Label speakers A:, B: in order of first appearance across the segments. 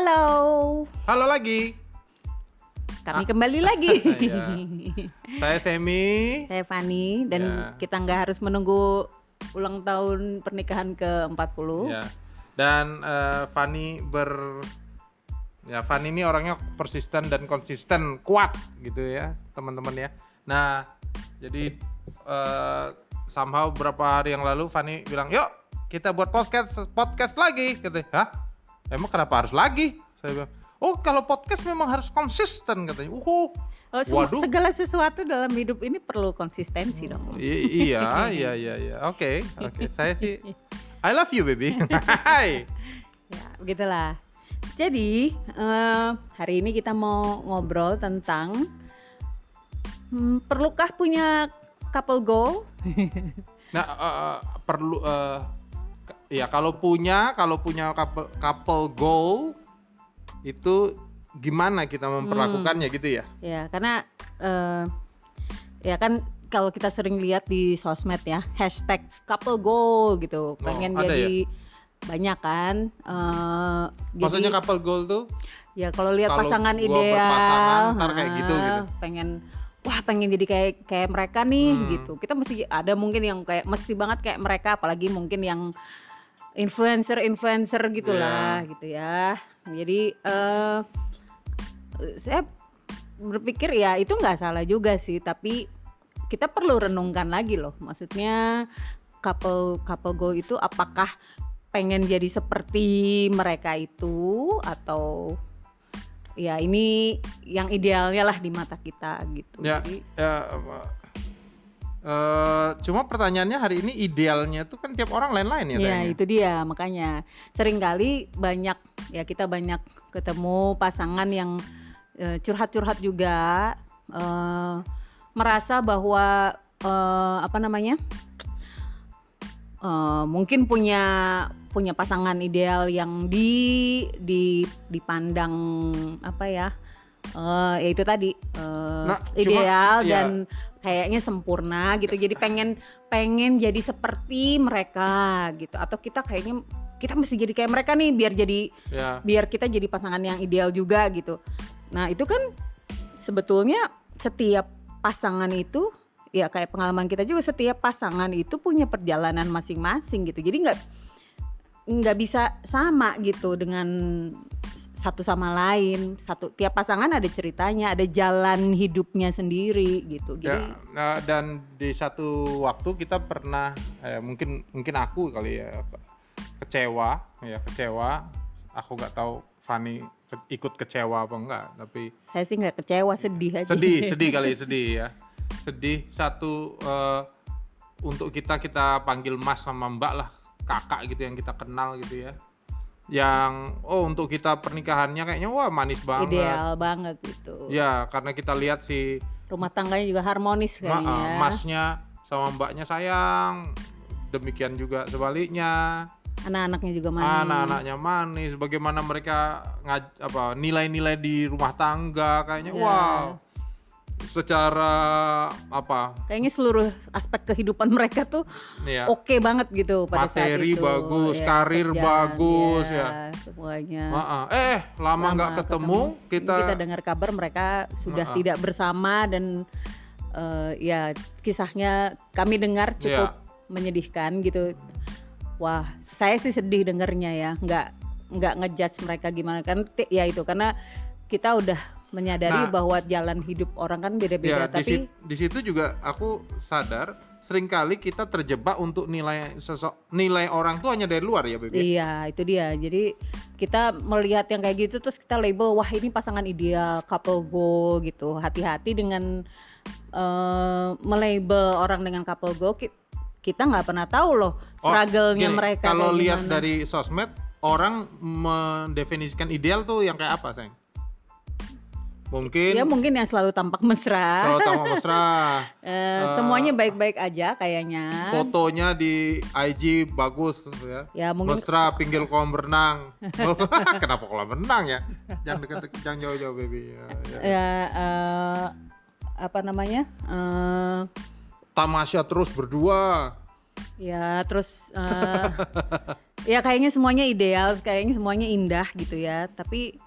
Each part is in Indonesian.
A: Halo.
B: Halo lagi.
A: Kami kembali lagi.
B: Iya. Saya Semi.
A: Saya Fani dan
B: Ya.
A: kita nggak harus menunggu ulang tahun pernikahan ke-40.
B: Ya. Dan eh, Fani ber ya Fani ini orangnya persisten dan konsisten, kuat gitu ya, teman-teman ya. Nah, jadi eh, somehow beberapa hari yang lalu Fani bilang, "Yuk, kita buat podcast podcast lagi." Gitu. Hah? Emang kenapa harus lagi? Saya bilang, "Oh, kalau podcast memang harus konsisten," katanya. Uh,
A: Oh,
B: Waduh.
A: segala sesuatu dalam hidup ini perlu konsistensi dong.
B: I- iya, iya, iya, iya. Oke, oke. Saya sih I love you, baby. Hai.
A: Ya, begitulah. Jadi, eh, hari ini kita mau ngobrol tentang hmm, perlukah punya couple goal?
B: Nah, eh, eh, perlu eh, k- ya kalau punya, kalau punya couple, couple goal itu gimana kita memperlakukannya gitu ya?
A: Ya, karena eh, ya kan kalau kita sering lihat di sosmed ya, hashtag couple goal gitu, pengen
B: ada
A: jadi banyak kan. eh,
B: Maksudnya
A: jadi,
B: couple goal tuh
A: ya kalau lihat pasangan ideal,
B: berpasangan, ntar kayak gitu, gitu.
A: pengen wah pengen jadi kayak kayak mereka nih
B: Hmm.
A: gitu. Kita mesti ada mungkin yang kayak mesti banget kayak mereka, apalagi mungkin yang influencer-influencer gitulah
B: Iya.
A: gitu ya. Jadi eh saya berpikir ya itu nggak salah juga sih, tapi kita perlu renungkan lagi loh. Maksudnya couple couple goal itu apakah pengen jadi seperti mereka itu atau ya ini yang idealnya lah di mata kita gitu.
B: ya,
A: Jadi
B: ya eh, cuma pertanyaannya hari ini idealnya tuh kan tiap orang lain-lain ya
A: ya
B: sayangnya.
A: itu dia makanya sering kali banyak ya kita banyak ketemu pasangan yang eh, curhat-curhat juga eh, merasa bahwa eh, apa namanya eh, mungkin punya punya pasangan ideal yang di di dipandang apa ya eh ya itu tadi eh,
B: Nah, cuma,
A: ideal
B: ya.
A: Kayaknya sempurna gitu. Jadi pengen pengen jadi seperti mereka gitu. Atau kita kayaknya kita mesti jadi kayak mereka nih biar jadi
B: Ya.
A: biar kita jadi pasangan yang ideal juga gitu. Nah itu kan sebetulnya setiap pasangan itu ya kayak pengalaman kita juga setiap pasangan itu punya perjalanan masing-masing gitu. Jadi nggak nggak bisa sama gitu dengan satu sama lain satu tiap pasangan ada ceritanya ada jalan hidupnya sendiri gitu. Jadi
B: Ya, nah, dan di satu waktu kita pernah eh, mungkin mungkin aku kali ya ke- kecewa ya kecewa. Aku nggak tahu Fani ke- ikut kecewa apa enggak tapi
A: saya sih nggak kecewa sedih aja.
B: Sedih sedih kali sedih ya. Sedih satu eh, untuk kita kita panggil Mas sama Mbak lah kakak gitu yang kita kenal gitu ya yang oh untuk kita pernikahannya kayaknya wah manis banget.
A: Ideal banget gitu.
B: Ya karena kita lihat si
A: rumah tangganya juga harmonis
B: Ma-
A: kayaknya
B: uh, masnya sama mbaknya sayang demikian juga sebaliknya.
A: Anak-anaknya juga manis.
B: Anak-anaknya manis bagaimana mereka ngaj- apa nilai-nilai di rumah tangga kayaknya
A: Ya.
B: wow secara apa?
A: Kayaknya seluruh aspek kehidupan mereka tuh
B: ya
A: oke banget gitu pada
B: Materi
A: saat itu.
B: bagus,
A: Ya,
B: karir
A: kerjaan,
B: bagus, ya.
A: semuanya.
B: Ma- eh lama nggak ketemu, kita,
A: kita dengar kabar mereka sudah
B: Ma-ah.
A: tidak bersama dan eh, ya kisahnya kami dengar cukup
B: Ya.
A: menyedihkan gitu. Wah saya sih sedih dengernya ya. Nggak nggak ngejudge mereka gimana. Kan ya itu karena kita udah menyadari
B: Nah.
A: bahwa jalan hidup orang kan beda-beda
B: ya
A: tapi
B: di situ juga aku sadar sering kali kita terjebak untuk nilai sosok nilai orang tuh hanya dari luar ya Beb ya?
A: Iya, itu dia. Jadi kita melihat yang kayak gitu terus kita label wah ini pasangan ideal, couple goal gitu. Hati-hati dengan eh, melabel orang dengan couple goal. Ki- Kita nggak pernah tahu loh
B: Oh,
A: struggle-nya
B: gini,
A: mereka
B: Kalau lihat
A: gimana.
B: dari sosmed, orang mendefinisikan ideal tuh yang kayak apa, sayang? Mungkin
A: ya mungkin yang selalu tampak mesra.
B: selalu tamu mesra,
A: Eh,
B: eh,
A: semuanya baik-baik aja kayaknya.
B: fotonya di IG bagus ya.
A: Ya mungkin
B: Mesra pinggir kolam renang. Kenapa kolam renang ya? Jangan deket, jangan jauh-jauh, baby. Ya, ya.
A: ya eh, apa namanya? Eh,
B: Tamasya terus berdua.
A: Ya, terus eh, ya kayaknya semuanya ideal, kayaknya semuanya indah gitu ya. Tapi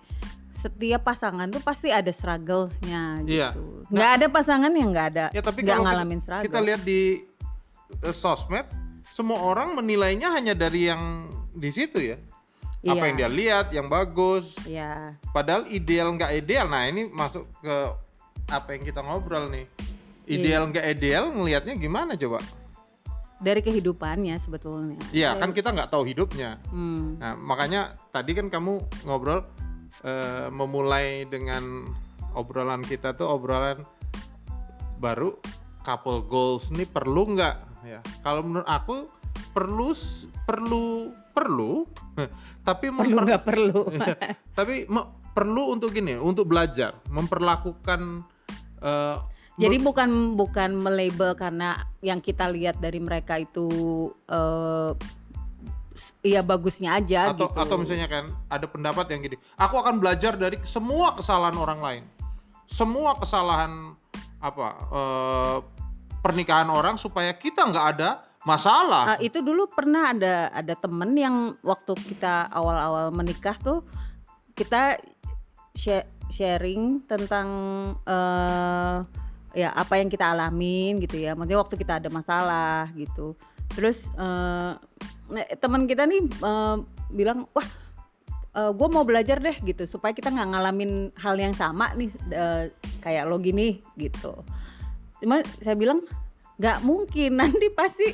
A: setiap pasangan tuh pasti ada struggle-nya
B: Iya.
A: gitu. Nggak ada pasangan yang nggak ada
B: Ya tapi
A: nggak
B: kalau
A: ngalamin
B: kita,
A: struggle.
B: kita lihat di eh, sosmed, semua orang menilainya hanya dari yang di situ ya. Apa
A: Iya.
B: yang dia lihat, yang bagus.
A: Ya,
B: Padahal ideal nggak ideal. Nah ini masuk ke apa yang kita ngobrol nih. Ideal nggak ideal, ngelihatnya gimana coba?
A: dari kehidupannya sebetulnya.
B: Iya kan kita nggak tahu hidupnya.
A: Hmm.
B: Nah, makanya tadi kan kamu ngobrol eh, memulai dengan obrolan kita tuh obrolan baru couple goals ini perlu nggak ya? Kalau menurut aku perlu perlu perlu tapi
A: perlu nggak perlu.
B: tapi perlu untuk gini untuk belajar memperlakukan eh,
A: Jadi bukan bukan melabel karena yang kita lihat dari mereka itu s- ya bagusnya aja
B: atau
A: gitu.
B: atau misalnya kan ada pendapat yang gini aku akan belajar dari semua kesalahan orang lain semua kesalahan apa eh, pernikahan orang supaya kita nggak ada masalah
A: Ah, itu dulu pernah ada ada temen yang waktu kita awal-awal menikah tuh kita sha- sharing tentang eh ya apa yang kita alamin gitu ya. Maksudnya waktu kita ada masalah gitu. Terus eh nah, teman kita nih eh, bilang wah gue mau belajar deh gitu supaya kita nggak ngalamin hal yang sama nih eh, kayak lo gini gitu. Cuma saya bilang nggak mungkin nanti pasti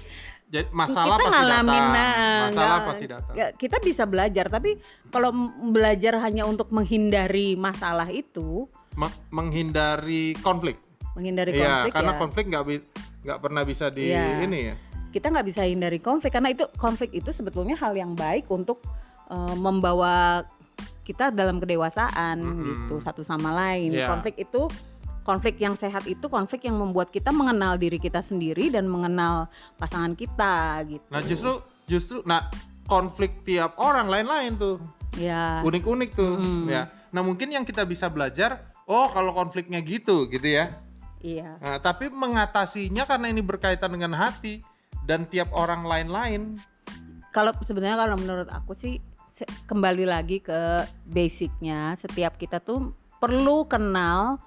B: jadi masalah
A: kita
B: pasti
A: ngalamin
B: datang.
A: nah,
B: masalah
A: nggak-
B: pasti datang.
A: ya, kita bisa belajar tapi kalau belajar hanya untuk menghindari masalah itu
B: Me- menghindari konflik.
A: Menghindari
B: iya
A: konflik
B: karena
A: ya.
B: konflik nggak nggak pernah bisa di
A: Iya.
B: ini ya
A: kita nggak bisa hindari konflik karena itu konflik itu sebetulnya hal yang baik untuk eh, membawa kita dalam kedewasaan
B: Mm-mm.
A: gitu satu sama lain.
B: Iya.
A: konflik itu konflik yang sehat itu konflik yang membuat kita mengenal diri kita sendiri dan mengenal pasangan kita gitu.
B: Nah justru justru nah konflik tiap orang lain-lain tuh.
A: Ya
B: unik-unik tuh
A: Mm.
B: ya. Nah mungkin yang kita bisa belajar oh kalau konfliknya gitu gitu ya.
A: Iya.
B: Nah, tapi mengatasinya karena ini berkaitan dengan hati dan tiap orang lain-lain.
A: kalau sebenarnya kalau menurut aku sih kembali lagi ke basicnya setiap kita tuh perlu kenal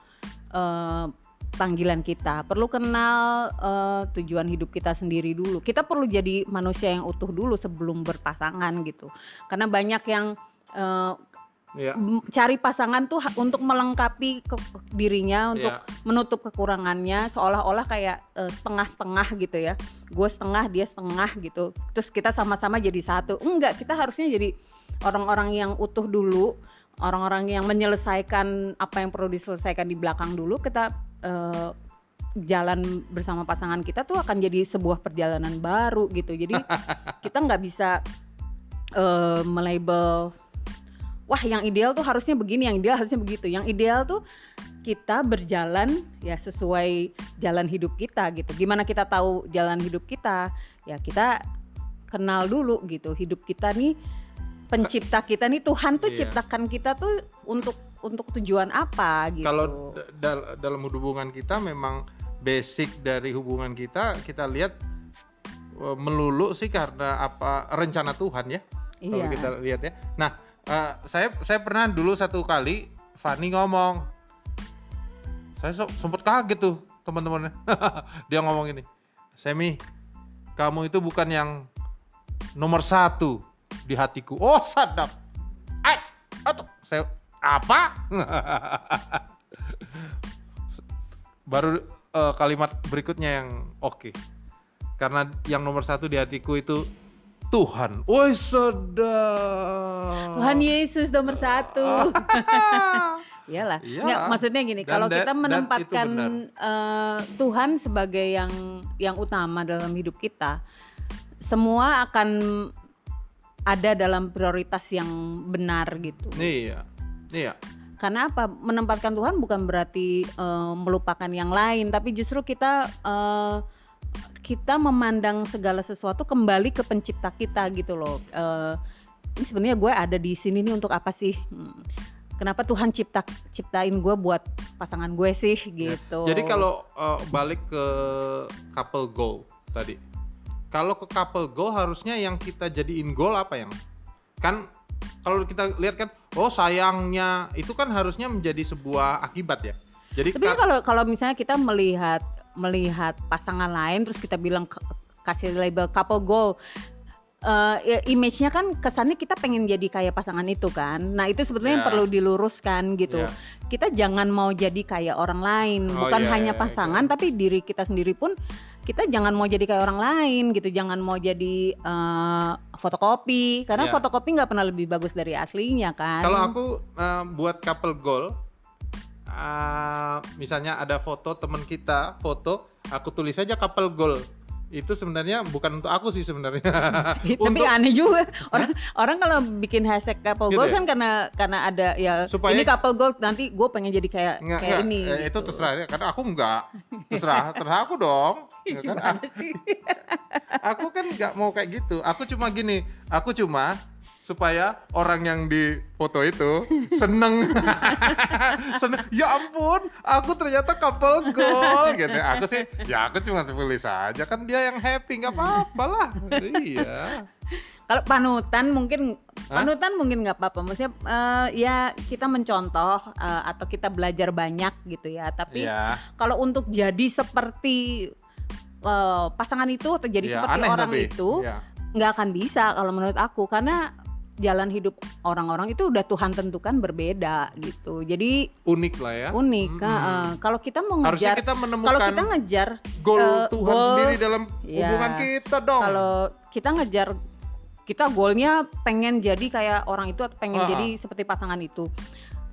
A: eh, panggilan kita. Perlu kenal eh, tujuan hidup kita sendiri dulu. Kita perlu jadi manusia yang utuh dulu sebelum berpasangan gitu. Karena banyak yang eh, M- cari pasangan tuh untuk melengkapi ke dirinya untuk
B: Ya.
A: menutup kekurangannya seolah-olah kayak eh, setengah-setengah gitu ya. Gue setengah dia setengah gitu. Terus kita sama-sama jadi satu. Enggak kita harusnya jadi orang-orang yang utuh dulu orang-orang yang menyelesaikan apa yang perlu diselesaikan di belakang dulu. Kita eh, jalan bersama pasangan kita tuh akan jadi sebuah perjalanan baru gitu. Jadi kita nggak bisa eh, melabel wah yang ideal tuh harusnya begini yang ideal harusnya begitu yang ideal tuh kita berjalan ya sesuai jalan hidup kita gitu gimana kita tahu jalan hidup kita ya kita kenal dulu gitu hidup kita nih pencipta kita nih Tuhan tuh
B: Iya.
A: ciptakan kita tuh untuk untuk tujuan apa gitu
B: Kalau da- dal- dalam hubungan kita memang basic dari hubungan kita kita lihat eh, melulu sih karena apa rencana Tuhan ya. Kalau
A: iya
B: kita lihat ya. Nah, eh, saya saya pernah dulu satu kali Fani ngomong saya so- sempet kaget tuh teman-teman dia ngomong gini Semi kamu itu bukan yang nomor satu di hatiku. Oh sadap. Ay, atau saya apa? Baru eh, kalimat berikutnya yang oke. Karena yang nomor satu di hatiku itu Tuhan woi sedap
A: Tuhan Yesus nomor satu Iyalah.
B: Iya.
A: Nggak, maksudnya gini,
B: Dan
A: kalau kita menempatkan eh, Tuhan sebagai yang yang utama dalam hidup kita, semua akan ada dalam prioritas yang benar gitu.
B: iya iya
A: Karena apa? Menempatkan Tuhan bukan berarti eh, melupakan yang lain, tapi justru kita eh, kita memandang segala sesuatu kembali ke pencipta kita gitu loh. Eh, ini sebenarnya gue ada di sini nih untuk apa sih? Hmm. Kenapa Tuhan cipta ciptain gue buat pasangan gue sih gitu?
B: jadi kalau eh, balik ke couple goal tadi kalau ke couple goal harusnya yang kita jadiin goal apa yang kan kalau kita lihat kan oh sayangnya itu kan harusnya menjadi sebuah akibat ya jadi
A: Tapi
B: ka-
A: kalau kalau misalnya kita melihat melihat pasangan lain terus kita bilang kasih label couple goal ya, image-nya kan kesannya kita pengen jadi kayak pasangan itu kan. Nah, itu sebetulnya yang
B: Ya.
A: perlu diluruskan gitu.
B: Ya.
A: Kita jangan mau jadi kayak orang lain,
B: Oh,
A: bukan
B: iya,
A: hanya
B: iya,
A: pasangan tapi diri kita sendiri pun kita jangan mau jadi kayak orang lain gitu. Jangan mau jadi eh, fotokopi karena
B: Ya.
A: fotokopi nggak pernah lebih bagus dari aslinya kan.
B: Kalau aku eh, buat couple goal, eh, misalnya ada foto teman kita, foto, aku tulis aja couple goal. Itu sebenarnya bukan untuk aku sih sebenarnya.
A: Tapi
B: untuk
A: aneh juga orang orang kalau bikin hashtag couple
B: Gitu
A: goals
B: ya?
A: kan karena karena ada ya
B: Supaya-
A: ini couple goals nanti gue pengen jadi kayak
B: Nggak,
A: kayak
B: nggak,
A: ini.
B: itu
A: gitu.
B: terserah ya, karena aku enggak. Terserah, terserah aku dong. Ya kan?
A: Sih?
B: Aku kan nggak mau kayak gitu. Aku cuma gini, aku cuma supaya orang yang di foto itu seneng. seneng. Ya ampun, aku ternyata couple goal gitu. Aku sih, ya aku cuma tulis saja kan dia yang happy, nggak apa-apa lah. Iya.
A: Kalau panutan mungkin
B: Hah?
A: panutan mungkin nggak apa-apa. Maksudnya eh, ya kita mencontoh eh, atau kita belajar banyak gitu ya. Tapi
B: Iya.
A: kalau untuk jadi seperti eh, pasangan itu atau jadi
B: Iya,
A: seperti orang
B: tapi.
A: itu
B: Iya.
A: nggak akan bisa kalau menurut aku karena jalan hidup orang-orang itu udah Tuhan tentukan berbeda gitu. Jadi
B: unik lah ya.
A: unik.
B: Mm-mm.
A: Heeh. Kalau kita mau
B: Harusnya
A: ngejar,
B: kita
A: kalau
B: menemukan
A: kita ngejar,
B: goal
A: eh,
B: Tuhan
A: goal-
B: sendiri dalam
A: Iya.
B: hubungan kita dong.
A: kalau kita ngejar, kita goalnya pengen jadi kayak orang itu atau pengen
B: Ah,
A: jadi seperti pasangan itu.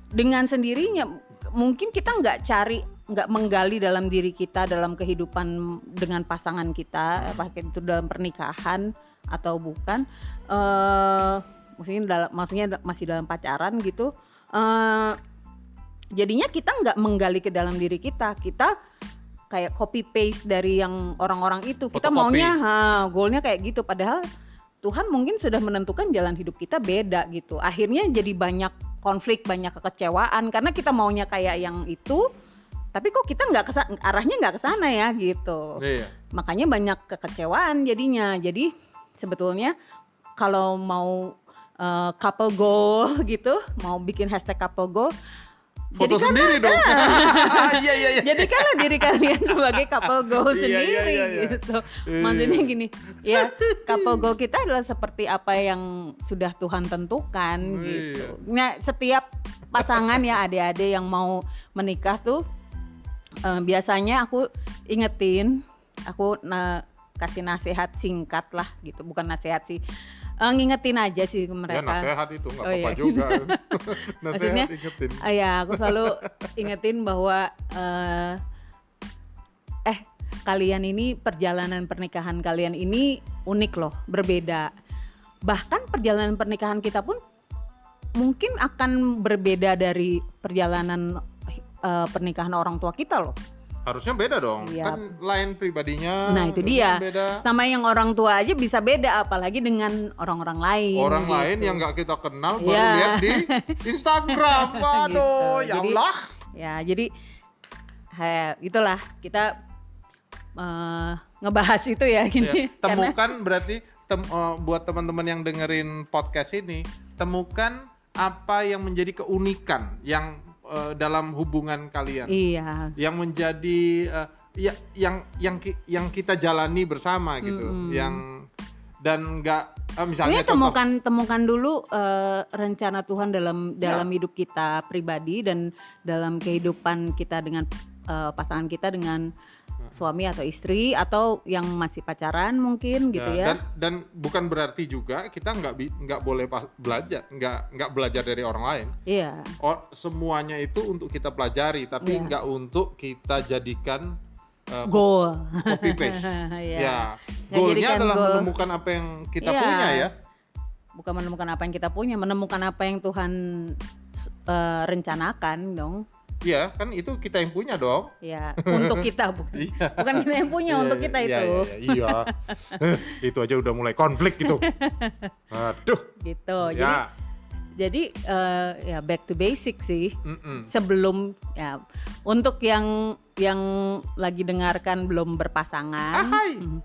A: Dengan sendirinya, mungkin kita nggak cari, nggak menggali dalam diri kita, dalam kehidupan dengan pasangan kita, apakah itu dalam pernikahan atau bukan. eh maksudnya dalam, maksudnya masih dalam pacaran gitu. eh jadinya kita nggak menggali ke dalam diri kita. Kita kayak copy paste dari yang orang-orang itu. Kita maunya ha, goalnya kayak gitu. Padahal Tuhan mungkin sudah menentukan jalan hidup kita beda gitu. Akhirnya jadi banyak konflik banyak kekecewaan. Karena kita maunya kayak yang itu tapi kok kita nggak arahnya nggak ke sana ya gitu.
B: Iya.
A: makanya banyak kekecewaan jadinya. Jadi sebetulnya kalau mau eh, couple goal gitu mau bikin hashtag couple goal
B: Foto
A: jadikanlah-
B: sendiri dong. Iya iya iya.
A: jadikanlah diri kalian sebagai couple goal
B: Iya,
A: sendiri
B: iya, iya, iya.
A: gitu
B: Iya.
A: maksudnya gini ya couple goal kita adalah seperti apa yang sudah Tuhan tentukan
B: Iya.
A: gitu nah setiap pasangan ya adik-adik yang mau menikah tuh eh, biasanya aku ingetin aku na- kasih nasihat singkat lah gitu bukan nasihat sih Eh, ngingetin aja sih ke
B: Ya
A: mereka
B: nasehat itu nggak
A: Oh,
B: apa-apa
A: iya.
B: juga.
A: Maksudnya,
B: nasehat ingetin.
A: Ah, ya, aku selalu ingetin bahwa eh, eh kalian ini perjalanan pernikahan kalian ini unik loh, berbeda. Bahkan perjalanan pernikahan kita pun mungkin akan berbeda dari perjalanan eh, pernikahan orang tua kita loh.
B: Harusnya beda dong.
A: Iya.
B: Kan lain pribadinya.
A: Nah, itu dia.
B: Beda.
A: Sama yang orang tua aja bisa beda, apalagi dengan orang-orang lain.
B: Orang
A: gitu.
B: lain yang nggak kita kenal baru
A: Iya.
B: lihat di Instagram. Waduh,
A: Gitu.
B: ya
A: Jadi-
B: Allah.
A: Ya, jadi he, itulah kita eh, ngebahas itu ya
B: Ya,
A: gini. Karena
B: temukan berarti tem- eh, buat teman-teman yang dengerin podcast ini, temukan apa yang menjadi keunikan yang eh, dalam hubungan kalian.
A: iya,
B: yang menjadi eh, ya yang yang yang kita jalani bersama gitu
A: Mm-mm.
B: yang dan nggak eh, misalnya
A: ini
B: contoh
A: temukan temukan dulu eh, rencana Tuhan dalam dalam
B: Ya.
A: hidup kita pribadi dan dalam kehidupan kita dengan eh, pasangan kita dengan suami atau istri atau yang masih pacaran mungkin gitu ya.
B: dan dan bukan berarti juga kita nggak nggak boleh belajar nggak nggak belajar dari orang lain
A: Iya.
B: semuanya itu untuk kita pelajari tapi
A: Iya.
B: nggak untuk kita jadikan eh,
A: Goal.
B: copy paste
A: Iya.
B: ya goalnya adalah
A: goal.
B: menemukan apa yang kita
A: Iya.
B: punya ya
A: Bukan menemukan apa yang kita punya, menemukan apa yang Tuhan eh, rencanakan dong.
B: Iya kan itu kita yang punya dong
A: Ya, untuk kita bukan.
B: iya
A: Bukan kita yang punya
B: Iya,
A: untuk
B: iya,
A: kita
B: iya,
A: itu.
B: Iya, iya, iya. itu aja udah mulai konflik gitu. Aduh.
A: Gitu. Jadi
B: ya.
A: Jadi eh, ya back to basic sih.
B: Mm-mm.
A: Sebelum ya untuk yang yang lagi dengarkan belum berpasangan.
B: Ahai.
A: hmm,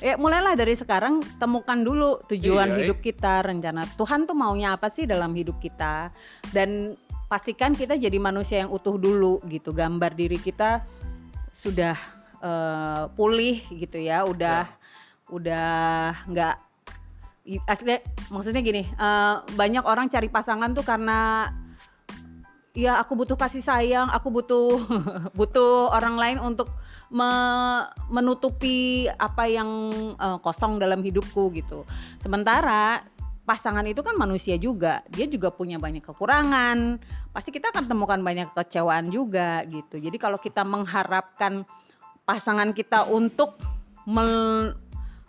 A: Ya mulailah dari sekarang temukan dulu tujuan
B: Iya,
A: hidup kita, rencana Tuhan tuh maunya apa sih dalam hidup kita dan pastikan kita jadi manusia yang utuh dulu gitu. Gambar diri kita sudah eh, pulih gitu ya, udah udah nggak asli maksudnya gini eh, banyak orang cari pasangan tuh karena ya aku butuh kasih sayang aku butuh butuh orang lain untuk me- menutupi apa yang eh, kosong dalam hidupku gitu sementara pasangan itu kan manusia juga dia juga punya banyak kekurangan pasti kita akan temukan banyak kecewaan juga gitu jadi kalau kita mengharapkan pasangan kita untuk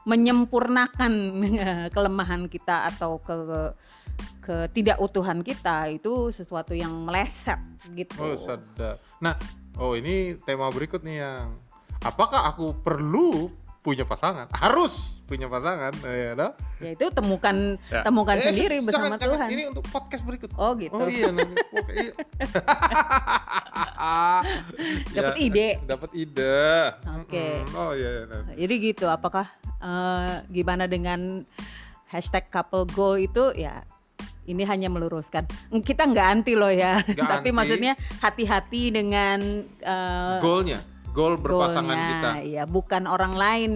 A: menyempurnakan kelemahan kita atau ke ketidakutuhan kita itu sesuatu yang meleset gitu.
B: Oh, sadar. Nah, oh ini tema berikut nih yang apakah aku perlu punya pasangan? Harus punya pasangan, ya dah.
A: Ya itu temukan
B: Ya.
A: temukan
B: Eh,
A: sendiri
B: jangan-
A: bersama
B: jangan.
A: Tuhan.
B: Ini untuk podcast berikut.
A: Oh gitu.
B: Oh iya, nanti. Iya.
A: Dapat
B: Ya,
A: ide.
B: Dapat ide.
A: Oke.
B: Mm-mm. Oh iya, iya.
A: Jadi gitu. Apakah eh, gimana dengan hashtag couple go itu ya ini hanya meluruskan. Kita nggak anti loh ya.
B: Nggak
A: Tapi
B: anti.
A: maksudnya hati-hati dengan eh,
B: Goalnya, goal berpasangan
A: goalnya.
B: kita.
A: Ya bukan orang lain.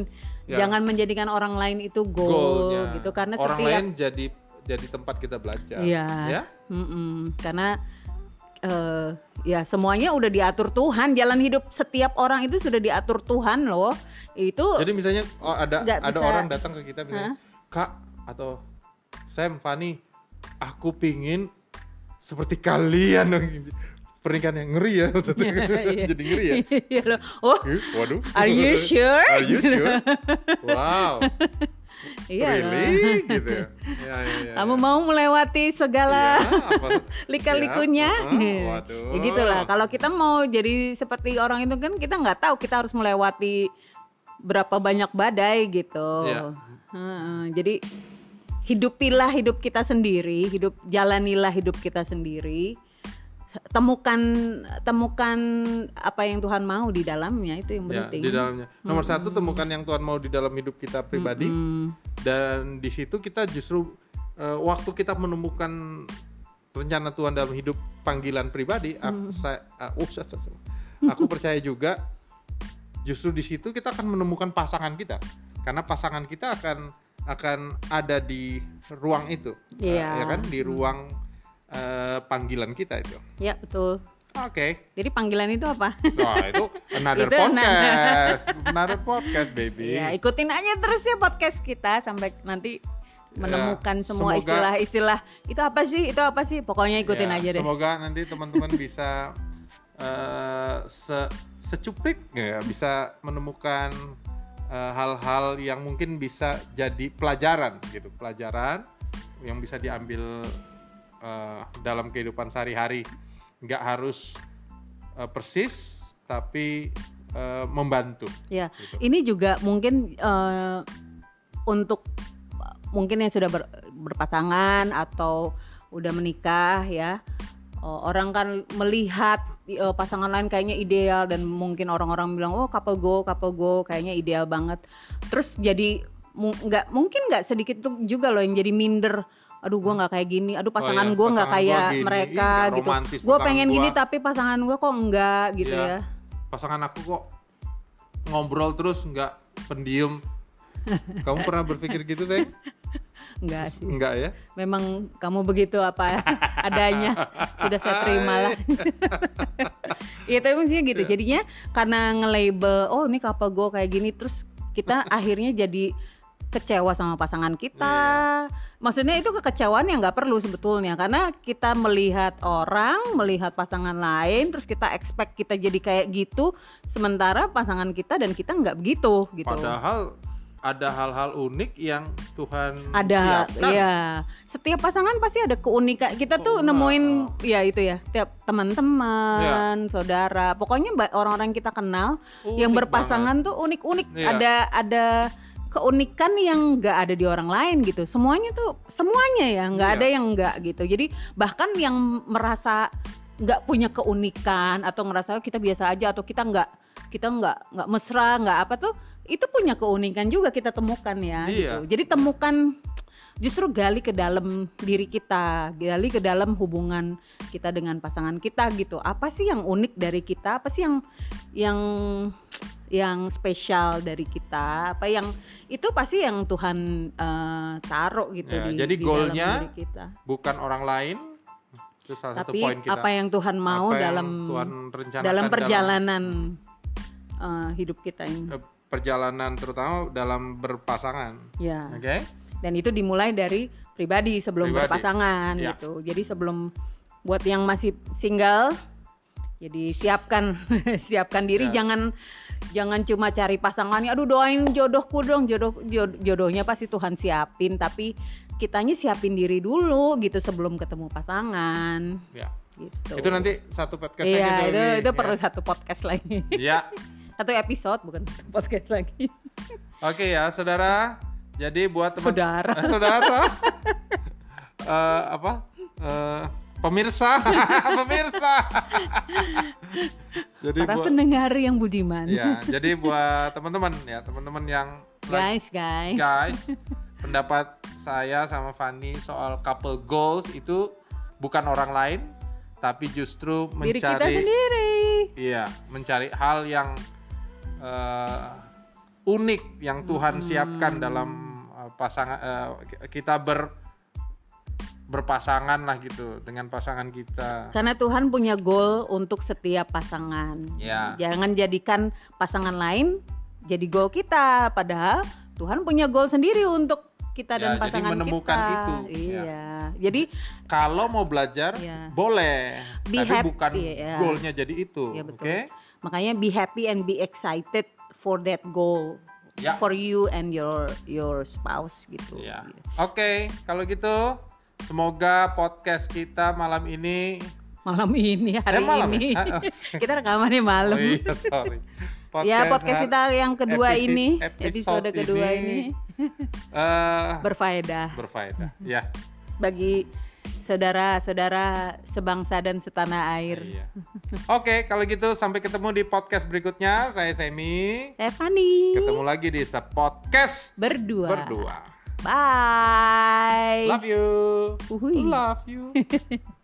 B: Ya.
A: Jangan menjadikan orang lain itu goal
B: Goalnya.
A: gitu karena
B: orang
A: setiap
B: lain jadi jadi tempat kita belajar.
A: Iya.
B: Ya?
A: Mm-mm. Karena eh, ya semuanya udah diatur Tuhan. Jalan hidup setiap orang itu sudah diatur Tuhan loh. Itu
B: Jadi misalnya oh, ada ada
A: bisa-
B: orang datang ke kita misalnya, Kak atau Sam, Fanny, aku pingin seperti kalian Pernikahan yang ngeri ya,
A: Iya.
B: jadi ngeri ya.
A: Iya. Oh,
B: Waduh.
A: are you sure?
B: Are you sure? Wow.
A: Iya.
B: really? Gitu ya. Ya, ya, ya,
A: Kamu mau melewati segala
B: Ya,
A: lika-likunya.
B: Heeh, waduh.
A: Ya gitulah. Kalau kita mau jadi seperti orang itu kan kita nggak tahu kita harus melewati berapa banyak badai gitu.
B: Ya.
A: Heeh, jadi hidupilah hidup kita sendiri, hidup jalanilah hidup kita sendiri. Temukan temukan apa yang Tuhan mau di dalamnya itu yang
B: Ya,
A: penting.
B: di dalamnya. Nomor satu temukan yang Tuhan mau di dalam hidup kita pribadi.
A: Mm-mm.
B: dan di situ kita justru eh, waktu kita menemukan rencana Tuhan dalam hidup panggilan pribadi aku, saya, ah, uh, sa- sa- sa- aku percaya juga justru di situ kita akan menemukan pasangan kita karena pasangan kita akan akan ada di ruang itu Eh,
A: Iya.
B: ya kan di ruang eh, panggilan kita itu
A: Ya betul.
B: oke
A: Jadi panggilan itu apa?
B: Wah itu another
A: Itu
B: podcast another podcast baby
A: Ya, ikutin aja terus ya podcast kita sampai nanti menemukan
B: Ya,
A: semua istilah-istilah. Itu apa sih? Itu apa sih? Pokoknya ikutin
B: Ya,
A: aja deh.
B: Semoga nanti teman-teman bisa eh, se secuplik ya bisa menemukan eh, hal-hal yang mungkin bisa jadi pelajaran gitu, pelajaran yang bisa diambil eh, dalam kehidupan sehari-hari. Nggak harus eh, persis, tapi eh, membantu.
A: Ya,
B: Gitu.
A: ini juga mungkin eh, untuk mungkin yang sudah ber- berpasangan atau udah menikah ya. Orang kan melihat pasangan lain kayaknya ideal dan mungkin orang-orang bilang oh couple go, couple go kayaknya ideal banget. Terus jadi mu- nggak mungkin nggak sedikit tuh juga loh yang jadi minder. Aduh gua nggak kayak gini. Aduh pasangan
B: iya,
A: gua nggak
B: pasangan gua
A: kayak
B: gini.
A: mereka
B: nggak
A: gitu. Gue pengen
B: gua.
A: gini tapi pasangan gua kok enggak gitu
B: Iya.
A: ya.
B: Pasangan aku kok ngobrol terus nggak pendiem. Kamu pernah berpikir gitu, Teh?
A: Enggak sih.
B: Enggak ya?
A: memang kamu begitu apa adanya sudah saya terima lah Iya tapi maksudnya gitu jadinya karena nge-label oh ini couple gue kayak gini terus kita akhirnya jadi kecewa sama pasangan kita maksudnya itu kekecewaan yang nggak perlu sebetulnya. Karena kita melihat orang melihat pasangan lain terus kita expect kita jadi kayak gitu sementara pasangan kita dan kita nggak begitu gitu.
B: Padahal ada hal-hal unik yang Tuhan
A: ada
B: siapkan.
A: iya. Setiap pasangan pasti ada keunikan. Kita tuh
B: Oh,
A: nemuin
B: nah.
A: ya itu ya setiap teman-teman saudara. Pokoknya orang-orang kita kenal
B: Unik
A: yang berpasangan tuh unik-unik.
B: Iya.
A: ada ada keunikan yang nggak ada di orang lain gitu semuanya tuh semuanya ya nggak
B: Iya.
A: ada yang nggak gitu jadi bahkan yang merasa nggak punya keunikan atau ngerasa "Oh, kita biasa aja atau kita nggak kita nggak nggak mesra nggak apa tuh itu punya keunikan juga kita temukan ya
B: Iya.
A: gitu jadi temukan justru gali ke dalam diri kita gali ke dalam hubungan kita dengan pasangan kita gitu. Apa sih yang unik dari kita? Apa sih yang yang yang spesial dari kita? Apa yang itu pasti yang Tuhan eh, taruh gitu
B: Ya,
A: di
B: jadi
A: di dalam diri kita.
B: bukan orang lain itu salah satu
A: tapi
B: poin kita.
A: apa yang Tuhan mau
B: Apa
A: dalam
B: Tuhan
A: dalam perjalanan eh, hidup kita ini.
B: Eh, perjalanan terutama dalam berpasangan.
A: Ya.
B: Oke
A: dan itu dimulai dari pribadi sebelum
B: Pribadi.
A: berpasangan
B: Ya.
A: gitu. Jadi sebelum buat yang masih single jadi siapkan siapkan diri.
B: Ya.
A: jangan jangan cuma cari pasangannya aduh doain jodohku dong jodoh jod- jodohnya pasti Tuhan siapin tapi kitanya siapin diri dulu gitu sebelum ketemu pasangan.
B: Ya
A: gitu.
B: Itu nanti satu podcast
A: iya
B: lagi
A: itu itu
B: Wi,
A: perlu
B: ya.
A: satu podcast lagi.
B: Ya
A: satu episode bukan satu podcast lagi.
B: Oke ya saudara jadi buat teman
A: saudara.
B: Eh, saudara. Eh, apa? Eh, pemirsa. Pemirsa. Jadi
A: para
B: buat
A: pendengar yang budiman.
B: Ya jadi buat teman-teman ya teman-teman yang
A: guys guys.
B: Guys pendapat saya sama Fanny soal couple goals itu bukan orang lain tapi justru
A: diri kita
B: mencari
A: sendiri.
B: Iya mencari hal yang eh, unik yang Tuhan
A: Hmm.
B: siapkan dalam pasangan eh, kita ber berpasangan lah gitu dengan pasangan kita
A: Karena Tuhan punya goal untuk setiap pasangan.
B: Ya.
A: Jangan jadikan pasangan lain jadi goal kita, padahal Tuhan punya goal sendiri untuk kita
B: Ya,
A: dan
B: jadi
A: pasangan
B: menemukan
A: kita.
B: itu, ya.
A: Iya. Jadi
B: kalau mau belajar
A: Iya.
B: boleh
A: Be
B: tapi
A: happy,
B: bukan
A: iya.
B: goalnya jadi itu
A: Iya,
B: oke
A: betul. makanya be happy and be excited for that goal.
B: Ya.
A: For you and your your spouse gitu.
B: Ya. Oke, kalau gitu semoga podcast kita malam ini
A: Malam ini hari
B: Eh, malam
A: ini.
B: ya?
A: kita rekamannya malam.
B: Oh iya, sorry.
A: ya podcast kita yang kedua
B: episode-
A: ini,
B: episode
A: episode kedua ini,
B: eh,
A: berfaedah
B: berfaedah. Ya.
A: bagi saudara-saudara sebangsa dan setanah air.
B: Iya. Oke, kalau gitu sampai ketemu di podcast berikutnya. Saya Semi.
A: Stephanie
B: Ketemu lagi di sepodcast
A: berdua.
B: berdua.
A: Bye.
B: Love you.
A: Uhuy.
B: Love you.